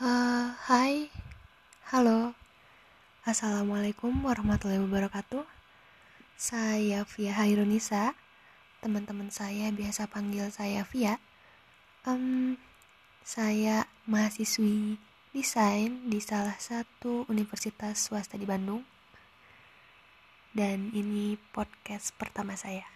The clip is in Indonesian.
Uh, hai, halo, assalamualaikum warahmatullahi wabarakatuh. Saya Via Hairunisa. Teman-teman saya biasa panggil saya Via. Um, saya mahasiswi desain di salah satu universitas swasta di Bandung. Dan ini podcast pertama saya.